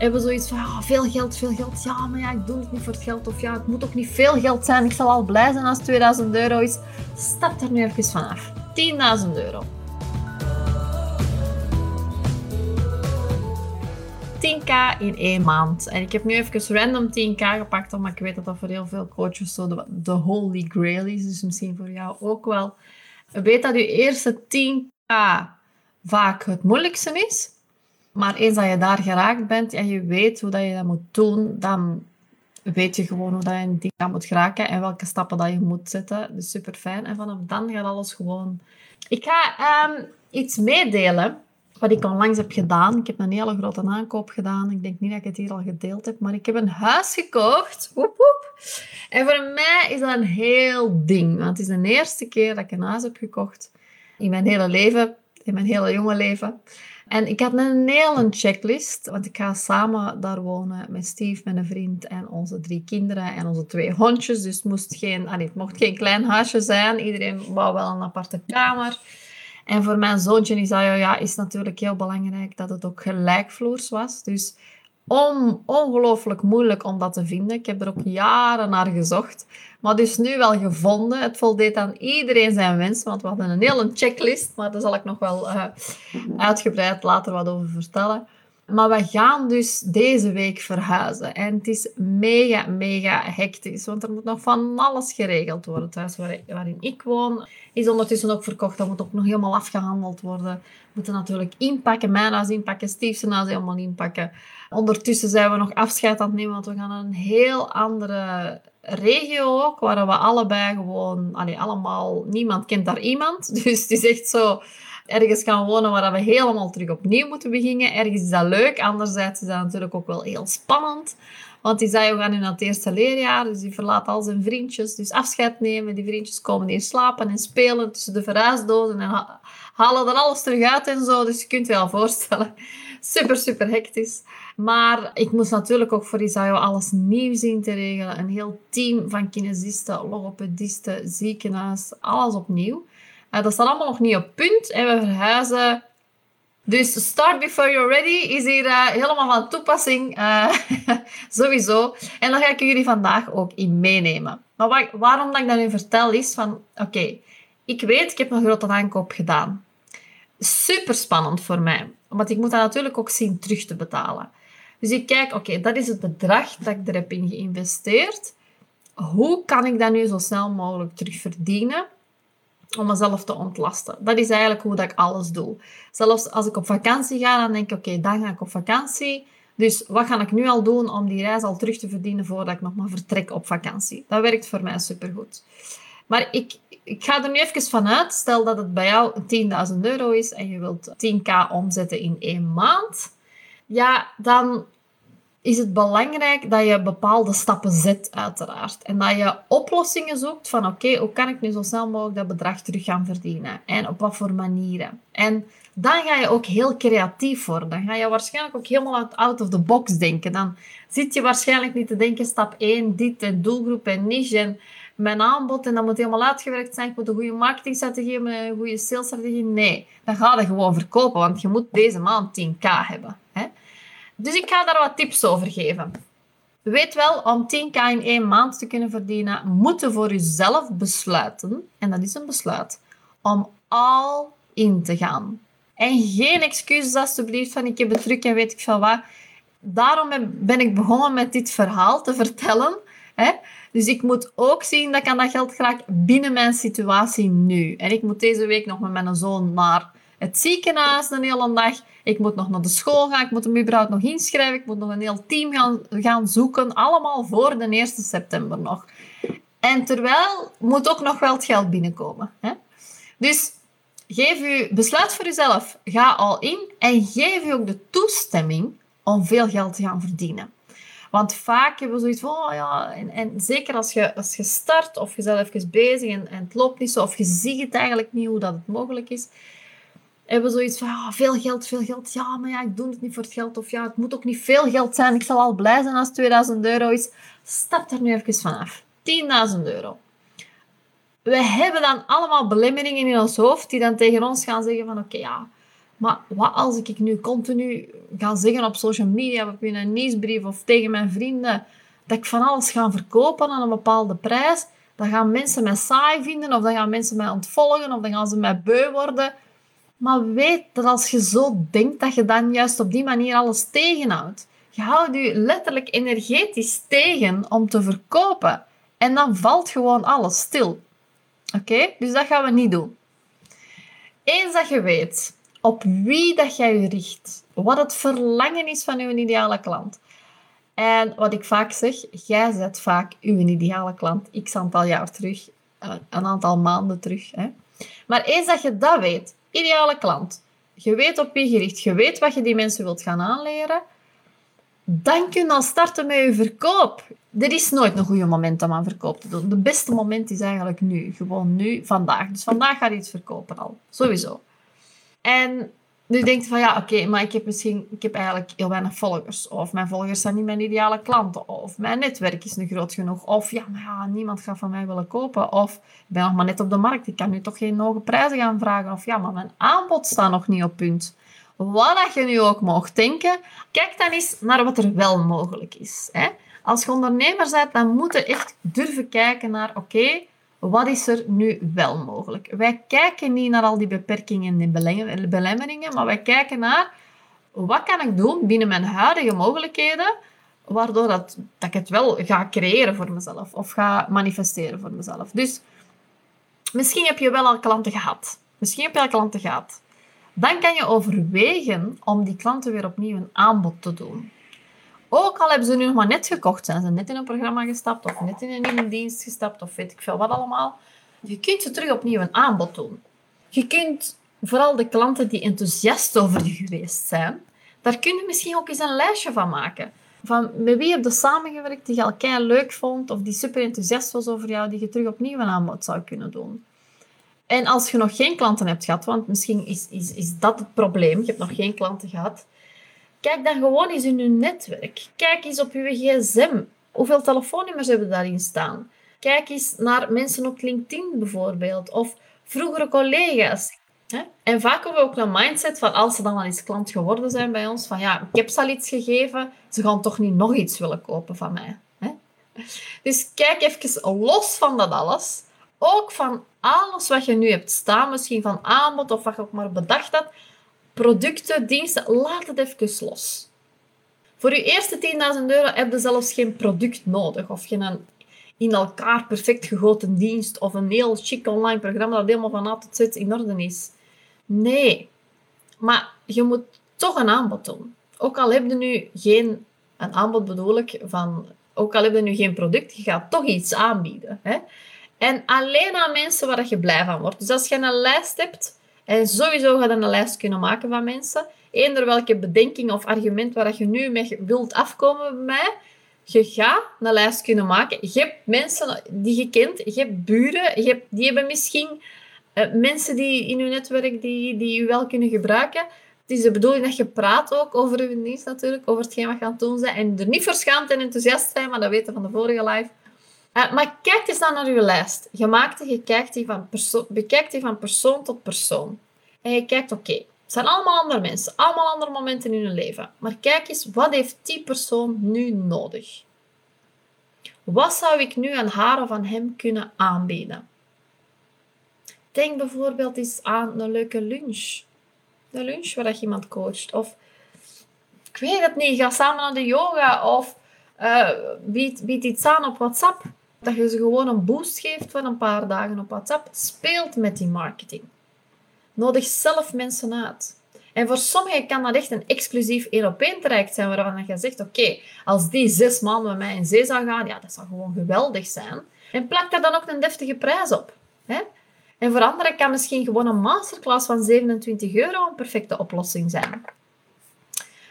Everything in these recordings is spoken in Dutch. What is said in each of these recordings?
hebben zoiets van, ja, veel geld, veel geld. Ja, maar ja, ik doe het niet voor het geld. Of ja, het moet ook niet veel geld zijn. Ik zal al blij zijn als het 2000 euro is. Stap er nu even vanaf. 10.000 euro. 10k in één maand. En ik heb nu even random 10k gepakt, omdat ik weet dat dat voor heel veel coaches zo de, de holy grail is. Dus misschien voor jou ook wel. Weet dat je eerste 10k vaak het moeilijkste is. Maar eens dat je daar geraakt bent en je weet hoe dat je dat moet doen, dan weet je gewoon hoe dat je in k moet geraken en welke stappen dat je moet zetten. Dus super fijn. En vanaf dan gaat alles gewoon. Ik ga um, iets meedelen wat ik onlangs heb gedaan. Ik heb een hele grote aankoop gedaan. Ik denk niet dat ik het hier al gedeeld heb, maar ik heb een huis gekocht. Woep, woep. En voor mij is dat een heel ding. Want het is de eerste keer dat ik een huis heb gekocht in mijn hele leven, in mijn hele jonge leven. En ik had een hele checklist, want ik ga samen daar wonen met Steve, mijn vriend en onze drie kinderen en onze twee hondjes. Dus het, moest geen, allee, het mocht geen klein huisje zijn. Iedereen wou wel een aparte kamer. En voor mijn zoontje Isaiah ja, is natuurlijk heel belangrijk dat het ook gelijkvloers was. Dus on, ongelooflijk moeilijk om dat te vinden. Ik heb er ook jaren naar gezocht. Maar dus nu wel gevonden. Het voldeed aan iedereen zijn wens, want we hadden een hele checklist. Maar daar zal ik nog wel uh, uitgebreid later wat over vertellen. Maar we gaan dus deze week verhuizen. En het is mega, mega hectisch. Want er moet nog van alles geregeld worden. Het huis waarin ik woon is ondertussen ook verkocht. Dat moet ook nog helemaal afgehandeld worden. We moeten natuurlijk inpakken. Mijn huis inpakken. Steve's huis helemaal inpakken. Ondertussen zijn we nog afscheid aan het nemen. Want we gaan naar een heel andere regio ook. Waar we allebei gewoon... Allee, allemaal... Niemand kent daar iemand. Dus het is echt zo ergens gaan wonen waar we helemaal terug opnieuw moeten beginnen. Ergens is dat leuk, anderzijds is dat natuurlijk ook wel heel spannend. Want die zei, we gaan nu naar het eerste leerjaar, dus die verlaat al zijn vriendjes. Dus afscheid nemen, die vriendjes komen hier slapen en spelen tussen de verhuisdozen en halen er alles terug uit en zo. Dus je kunt je wel voorstellen, super, super hectisch. Maar ik moest natuurlijk ook voor Isaio alles nieuw zien te regelen. Een heel team van kinesisten, logopedisten, ziekenhuis, alles opnieuw. Uh, dat staat allemaal nog niet op punt en we verhuizen. Dus start before you're ready is hier uh, helemaal van toepassing. Uh, sowieso. En daar ga ik jullie vandaag ook in meenemen. Maar waarom dat ik dat nu vertel is van... Oké, ik weet, ik heb een grote aankoop gedaan. Super spannend voor mij. Want ik moet dat natuurlijk ook zien terug te betalen. Dus ik kijk, oké, dat is het bedrag dat ik er heb in geïnvesteerd. Hoe kan ik dat nu zo snel mogelijk terugverdienen? Om mezelf te ontlasten. Dat is eigenlijk hoe dat ik alles doe. Zelfs als ik op vakantie ga, dan denk ik, oké, dan ga ik op vakantie. Dus wat ga ik nu al doen om die reis al terug te verdienen voordat ik nog maar vertrek op vakantie? Dat werkt voor mij supergoed. Maar ik, ik ga er nu even vanuit, stel dat het bij jou 10.000 euro is en je wilt 10k omzetten in één maand. Ja, dan is het belangrijk dat je bepaalde stappen zet, uiteraard. En dat je oplossingen zoekt van oké, hoe kan ik nu zo snel mogelijk dat bedrag terug gaan verdienen? En op wat voor manieren? En dan ga je ook heel creatief worden. Dan ga je waarschijnlijk ook helemaal out of the box denken. Dan zit je waarschijnlijk niet te denken, stap 1, dit en doelgroep en niche en mijn aanbod en dat moet helemaal uitgewerkt zijn. Ik moet een goede marketingstrategie hebben, een goede salesstrategie. Nee, dan ga je gewoon verkopen, want je moet deze maand 10k hebben. Hè? Dus ik ga daar wat tips over geven. Weet wel, om 10k in één maand te kunnen verdienen, moet je voor jezelf besluiten, en dat is een besluit, om al in te gaan. En geen excuses alsjeblieft van ik heb het druk en weet ik veel wat. Daarom ben ik begonnen met dit verhaal te vertellen. Hè? Dus ik moet ook zien dat ik aan dat geld raak binnen mijn situatie nu. En ik moet deze week nog met mijn zoon naar het ziekenhuis een hele dag. Ik moet nog naar de school gaan. Ik moet hem überhaupt nog inschrijven. Ik moet nog een heel team gaan, gaan zoeken. Allemaal voor de 1 september nog. En terwijl moet ook nog wel het geld binnenkomen. Hè? Dus geef u, besluit voor uzelf. Ga al in. En geef u ook de toestemming om veel geld te gaan verdienen. Want vaak hebben we zoiets van, oh ja, en, zeker als je, als je start of je bent even bezig en, en het loopt niet zo, of je ziet het eigenlijk niet hoe dat het mogelijk is, hebben zoiets van, ja, veel geld, veel geld. Ja, maar ja, ik doe het niet voor het geld. Of ja, het moet ook niet veel geld zijn. Ik zal al blij zijn als het 2000 euro is. Stap er nu even vanaf. 10.000 euro. We hebben dan allemaal belemmeringen in ons hoofd die dan tegen ons gaan zeggen van, oké, ja, Maar wat als ik nu continu ga zeggen op social media, of in een nieuwsbrief of tegen mijn vrienden, dat ik van alles ga verkopen aan een bepaalde prijs, dan gaan mensen mij saai vinden, of dan gaan mensen mij ontvolgen, of dan gaan ze mij beu worden. Maar weet dat als je zo denkt, dat je dan juist op die manier alles tegenhoudt. Je houdt je letterlijk energetisch tegen om te verkopen. En dan valt gewoon alles stil. Oké? Dus dat gaan we niet doen. Eens dat je weet op wie dat jij je richt, wat het verlangen is van je ideale klant. En wat ik vaak zeg, jij zet vaak uw ideale klant x aantal jaar terug, eh, een aantal maanden terug. Hè? Maar eens dat je dat weet, ideale klant, je weet op wie je richt, je weet wat je die mensen wilt gaan aanleren, dan kun je al starten met je verkoop. Er is nooit een goede moment om aan verkoop te doen. De beste moment is eigenlijk nu. Gewoon nu, vandaag. Dus vandaag ga je iets verkopen al. Sowieso. En nu denkt van ja, oké, maar ik heb misschien ik heb eigenlijk heel weinig volgers. Of mijn volgers zijn niet mijn ideale klanten. Of mijn netwerk is niet groot genoeg. Of ja, maar niemand gaat van mij willen kopen. Of ik ben nog maar net op de markt. Ik kan nu toch geen hoge prijzen gaan vragen. Of ja, maar mijn aanbod staat nog niet op punt. Wat je nu ook mocht denken, kijk dan eens naar wat er wel mogelijk is. Hè? Als je ondernemer bent, dan moet je echt durven kijken naar, oké, wat is er nu wel mogelijk? Wij kijken niet naar al die beperkingen en belemmeringen, maar wij kijken naar, wat kan ik doen binnen mijn huidige mogelijkheden, waardoor dat, dat ik het wel ga creëren voor mezelf of ga manifesteren voor mezelf. Dus misschien heb je wel al klanten gehad. Misschien heb je al klanten gehad. Dan kan je overwegen om die klanten weer opnieuw een aanbod te doen. Ook al hebben ze nu nog maar net gekocht, zijn ze net in een programma gestapt of net in een nieuwe dienst gestapt of weet ik veel wat allemaal. Je kunt ze terug opnieuw een aanbod doen. Je kunt vooral de klanten die enthousiast over je geweest zijn, daar kun je misschien ook eens een lijstje van maken. Van met wie heb je samengewerkt die je al leuk vond of die super enthousiast was over jou, die je terug opnieuw een aanbod zou kunnen doen. En als je nog geen klanten hebt gehad, want misschien is, is, is dat het probleem, je hebt nog geen klanten gehad, kijk dan gewoon eens in je netwerk. Kijk eens op je gsm. Hoeveel telefoonnummers hebben daarin staan? Kijk eens naar mensen op LinkedIn bijvoorbeeld, of vroegere collega's. En vaak hebben we ook een mindset van als ze dan al eens klant geworden zijn bij ons, van ja, ik heb ze al iets gegeven, ze gaan toch niet nog iets willen kopen van mij. Dus kijk even los van dat alles ook van alles wat je nu hebt staan, misschien van aanbod of wat je ook maar bedacht had, producten, diensten, laat het even los. Voor je eerste 10.000 euro heb je zelfs geen product nodig of geen in elkaar perfect gegoten dienst of een heel chic online programma dat helemaal van A tot Z in orde is. Nee, maar je moet toch een aanbod doen. Ook al heb je nu geen, een aanbod bedoel ik, van, ook al heb je nu geen product, je gaat toch iets aanbieden. Hè? En alleen aan mensen waar je blij van wordt. Dus als je een lijst hebt, en sowieso ga je een lijst kunnen maken van mensen, eender welke bedenking of argument waar je nu mee wilt afkomen bij mij, je gaat een lijst kunnen maken. Je hebt mensen die je kent, je hebt buren, je hebt, die hebben misschien uh, mensen die in je netwerk die, die je wel kunnen gebruiken. Het is de bedoeling dat je praat ook over je dienst natuurlijk, over hetgeen wat je het doen zijn. En er niet verschaamd en enthousiast zijn, maar dat weten van de vorige live. Uh, maar kijk eens dan naar je lijst. Je maakt je kijkt die van persoon, bekijkt die van persoon tot persoon. En je kijkt, oké, het zijn allemaal andere mensen, allemaal andere momenten in hun leven. Maar kijk eens, wat heeft die persoon nu nodig? Wat zou ik nu aan haar of aan hem kunnen aanbieden? Denk bijvoorbeeld eens aan een leuke lunch. Een lunch waar je iemand coacht. Of, ik weet het niet, ga samen naar de yoga. Of uh, bied, bied iets aan op WhatsApp. Dat je ze gewoon een boost geeft van een paar dagen op WhatsApp. Speelt met die marketing. Nodig zelf mensen uit. En voor sommigen kan dat echt een exclusief één traject zijn, waarvan je zegt, oké, als die zes maanden met mij in zee zou gaan, ja, dat zou gewoon geweldig zijn. En plak daar dan ook een deftige prijs op. Hè? En voor anderen kan misschien gewoon een masterclass van 27 euro een perfecte oplossing zijn.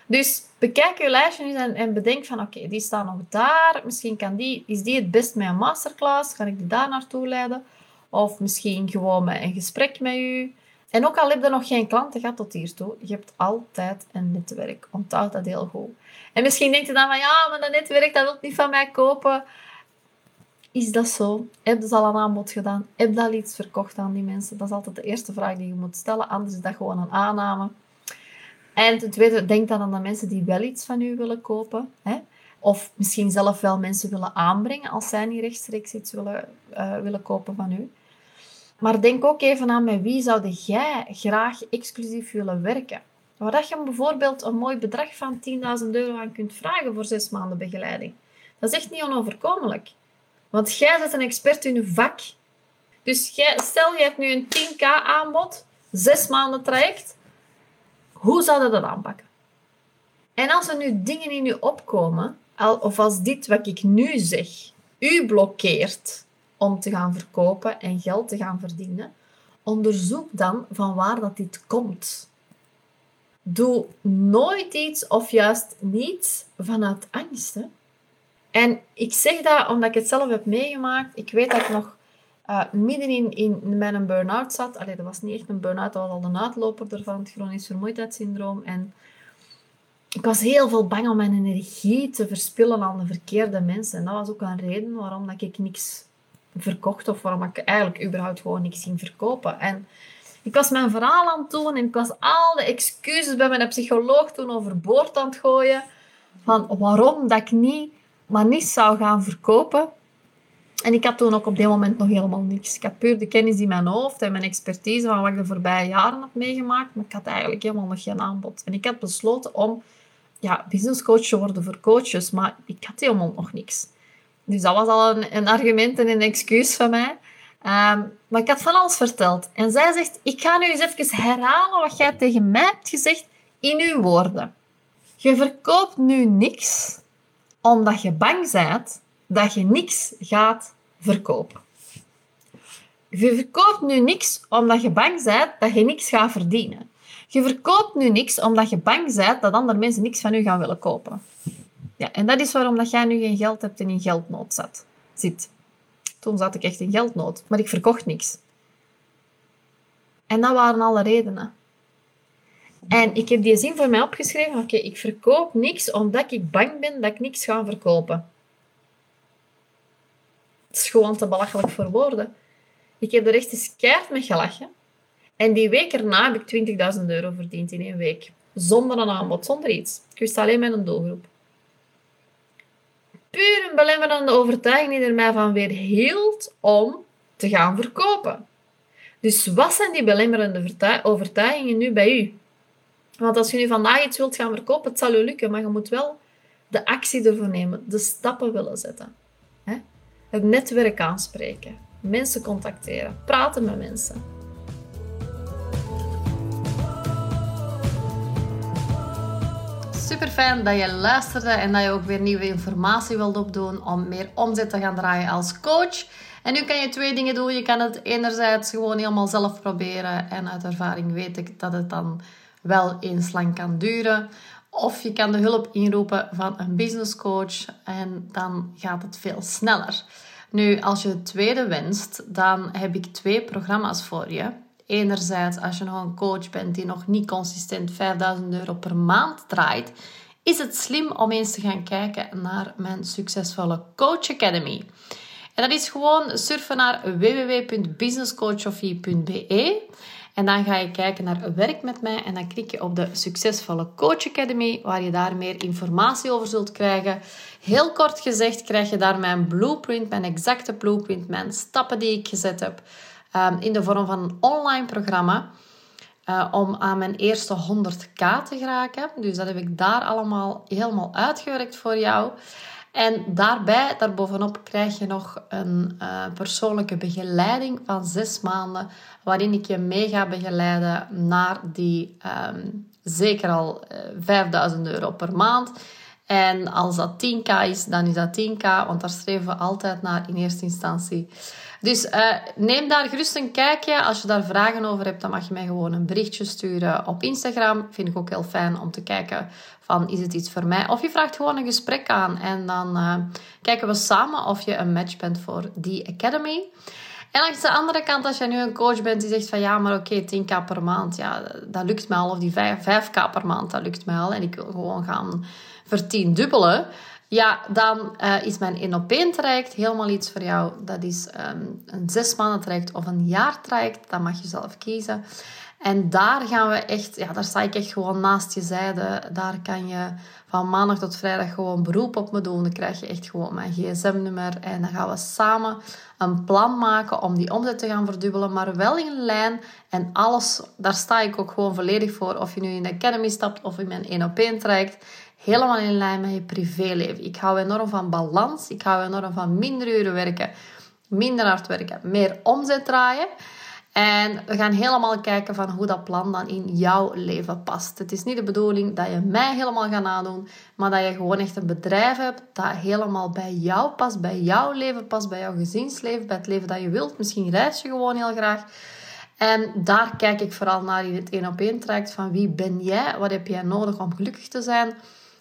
Dus bekijk je lijstje en, en bedenk van oké, die staat nog daar. Misschien kan die, is die het best met een masterclass. Kan ik die daar naartoe leiden? Of misschien gewoon met een gesprek met u. En ook al heb je nog geen klanten gehad tot hiertoe, je hebt altijd een netwerk. Onthoud dat heel goed. En misschien denkt je dan van ja, maar dat netwerk dat wil niet van mij kopen. Is dat zo? Heb je al een aanbod gedaan? Heb je al iets verkocht aan die mensen? Dat is altijd de eerste vraag die je moet stellen. Anders is dat gewoon een aanname. En ten tweede, denk dan aan de mensen die wel iets van u willen kopen. Hè? Of misschien zelf wel mensen willen aanbrengen als zij niet rechtstreeks iets willen, uh, willen kopen van u. Maar denk ook even aan met wie zou jij graag exclusief willen werken. Waar dat je bijvoorbeeld een mooi bedrag van 10.000 euro aan kunt vragen voor zes maanden begeleiding. Dat is echt niet onoverkomelijk. Want jij bent een expert in je vak. Dus jij, stel, je hebt nu een 10k aanbod, zes maanden traject. Hoe zou je dat aanpakken? En als er nu dingen in je opkomen, of als dit wat ik nu zeg, u blokkeert om te gaan verkopen en geld te gaan verdienen, onderzoek dan van waar dat dit komt. Doe nooit iets of juist niets vanuit angst. Hè? En ik zeg dat omdat ik het zelf heb meegemaakt. Ik weet dat ik nog uh, midden in, mijn burn-out zat. Allee, dat was niet echt een burn-out, dat was al de uitloper ervan, het chronisch vermoeidheidssyndroom. En ik was heel veel bang om mijn energie te verspillen aan de verkeerde mensen. En dat was ook een reden waarom dat ik niks verkocht of waarom ik eigenlijk überhaupt gewoon niks ging verkopen. En ik was mijn verhaal aan het doen en ik was al de excuses bij mijn psycholoog toen overboord aan het gooien van waarom dat ik niet, maar niet zou gaan verkopen. En ik had toen ook op dat moment nog helemaal niks. Ik had puur de kennis in mijn hoofd en mijn expertise van wat ik de voorbije jaren had meegemaakt, maar ik had eigenlijk helemaal nog geen aanbod. En ik had besloten om ja, business coach te worden voor coaches, maar ik had helemaal nog niks. Dus dat was al een, een argument en een excuus van mij. Ehm, maar ik had van alles verteld. En zij zegt, ik ga nu eens even herhalen wat jij tegen mij hebt gezegd in uw woorden. Je verkoopt nu niks omdat je bang bent dat je niks gaat verkopen. Je verkoopt nu niks omdat je bang bent dat je niks gaat verdienen. Je verkoopt nu niks omdat je bang bent dat andere mensen niks van u gaan willen kopen. Ja, en dat is waarom dat jij nu geen geld hebt en in geldnood zat, zit. Toen zat ik echt in geldnood, maar ik verkocht niks. En dat waren alle redenen. En ik heb die zin voor mij opgeschreven. Oké, ik verkoop niks omdat ik bang ben dat ik niks ga verkopen. Het is gewoon te belachelijk voor woorden. Ik heb er echt eens keihard mee gelachen. En die week erna heb ik 20.000 euro verdiend in één week. Zonder een aanbod, zonder iets. Ik wist alleen met een doelgroep. Belemmerende overtuiging die er mij van weer hield om te gaan verkopen. Dus wat zijn die belemmerende overtuigingen nu bij u? Want als je nu vandaag iets wilt gaan verkopen, het zal u lukken, maar je moet wel de actie ervoor nemen, de stappen willen zetten. Het netwerk aanspreken, mensen contacteren, praten met mensen. Super fijn dat je luisterde en dat je ook weer nieuwe informatie wilt opdoen om meer omzet te gaan draaien als coach. En nu kan je twee dingen doen. Je kan het enerzijds gewoon helemaal zelf proberen en uit ervaring weet ik dat het dan wel eens lang kan duren. Of je kan de hulp inroepen van een business coach en dan gaat het veel sneller. Nu, als je het tweede wenst, dan heb ik twee programma's voor je. Enerzijds, als je nog een coach bent die nog niet consistent 5000 euro per maand draait, is het slim om eens te gaan kijken naar mijn succesvolle Coach Academy. En dat is gewoon surfen naar www.businesscoachofie.be en dan ga je kijken naar werk met mij en dan klik je op de succesvolle Coach Academy, waar je daar meer informatie over zult krijgen. Heel kort gezegd krijg je daar mijn blueprint, mijn exacte blueprint, mijn stappen die ik gezet heb Ehm, in de vorm van een online programma. Uh, om aan mijn eerste 100k te geraken. Dus dat heb ik daar allemaal helemaal uitgewerkt voor jou. En daarbij, daarbovenop, krijg je nog een uh, persoonlijke begeleiding van zes maanden, waarin ik je mee ga begeleiden naar die um, zeker al uh, eh, 5000 euro per maand. En als dat 10k is, dan is dat 10k, want daar streven we altijd naar in eerste instantie. Dus uh, neem daar gerust een kijkje. Als je daar vragen over hebt, dan mag je mij gewoon een berichtje sturen op Instagram. Vind ik ook heel fijn om te kijken van, is het iets voor mij? Of je vraagt gewoon een gesprek aan en dan uh, kijken we samen of je een match bent voor die Academy. En langs de andere kant, als jij nu een coach bent die zegt van ja, maar oké, 10k per maand, ja, dat lukt mij al. Of die 5, 5k per maand, dat lukt mij al. En ik wil gewoon gaan vertiendubbelen. Ja, dan uh, is mijn 1 op 1 traject helemaal iets voor jou. Dat is um, een zes maanden traject of een jaar traject. Dat mag je zelf kiezen. En daar gaan we echt, ja, daar sta ik echt gewoon naast je zijde. Daar kan je van maandag tot vrijdag gewoon beroep op me doen. Dan krijg je echt gewoon mijn gsm-nummer. En dan gaan we samen een plan maken om die omzet te gaan verdubbelen. Maar wel in lijn. En alles, daar sta ik ook gewoon volledig voor. Of je nu in de Academy stapt of in mijn 1 op 1 traject. Helemaal in lijn met je privéleven. Ik hou enorm van balans. Ik hou enorm van minder uren werken. Minder hard werken. Meer omzet draaien. En we gaan helemaal kijken van hoe dat plan dan in jouw leven past. Het is niet de bedoeling dat je mij helemaal gaat nadoen, maar dat je gewoon echt een bedrijf hebt dat helemaal bij jou past, bij jouw leven past, bij jouw gezinsleven, bij het leven dat je wilt. Misschien reis je gewoon heel graag. En daar kijk ik vooral naar in het één op één traject van wie ben jij, wat heb jij nodig om gelukkig te zijn.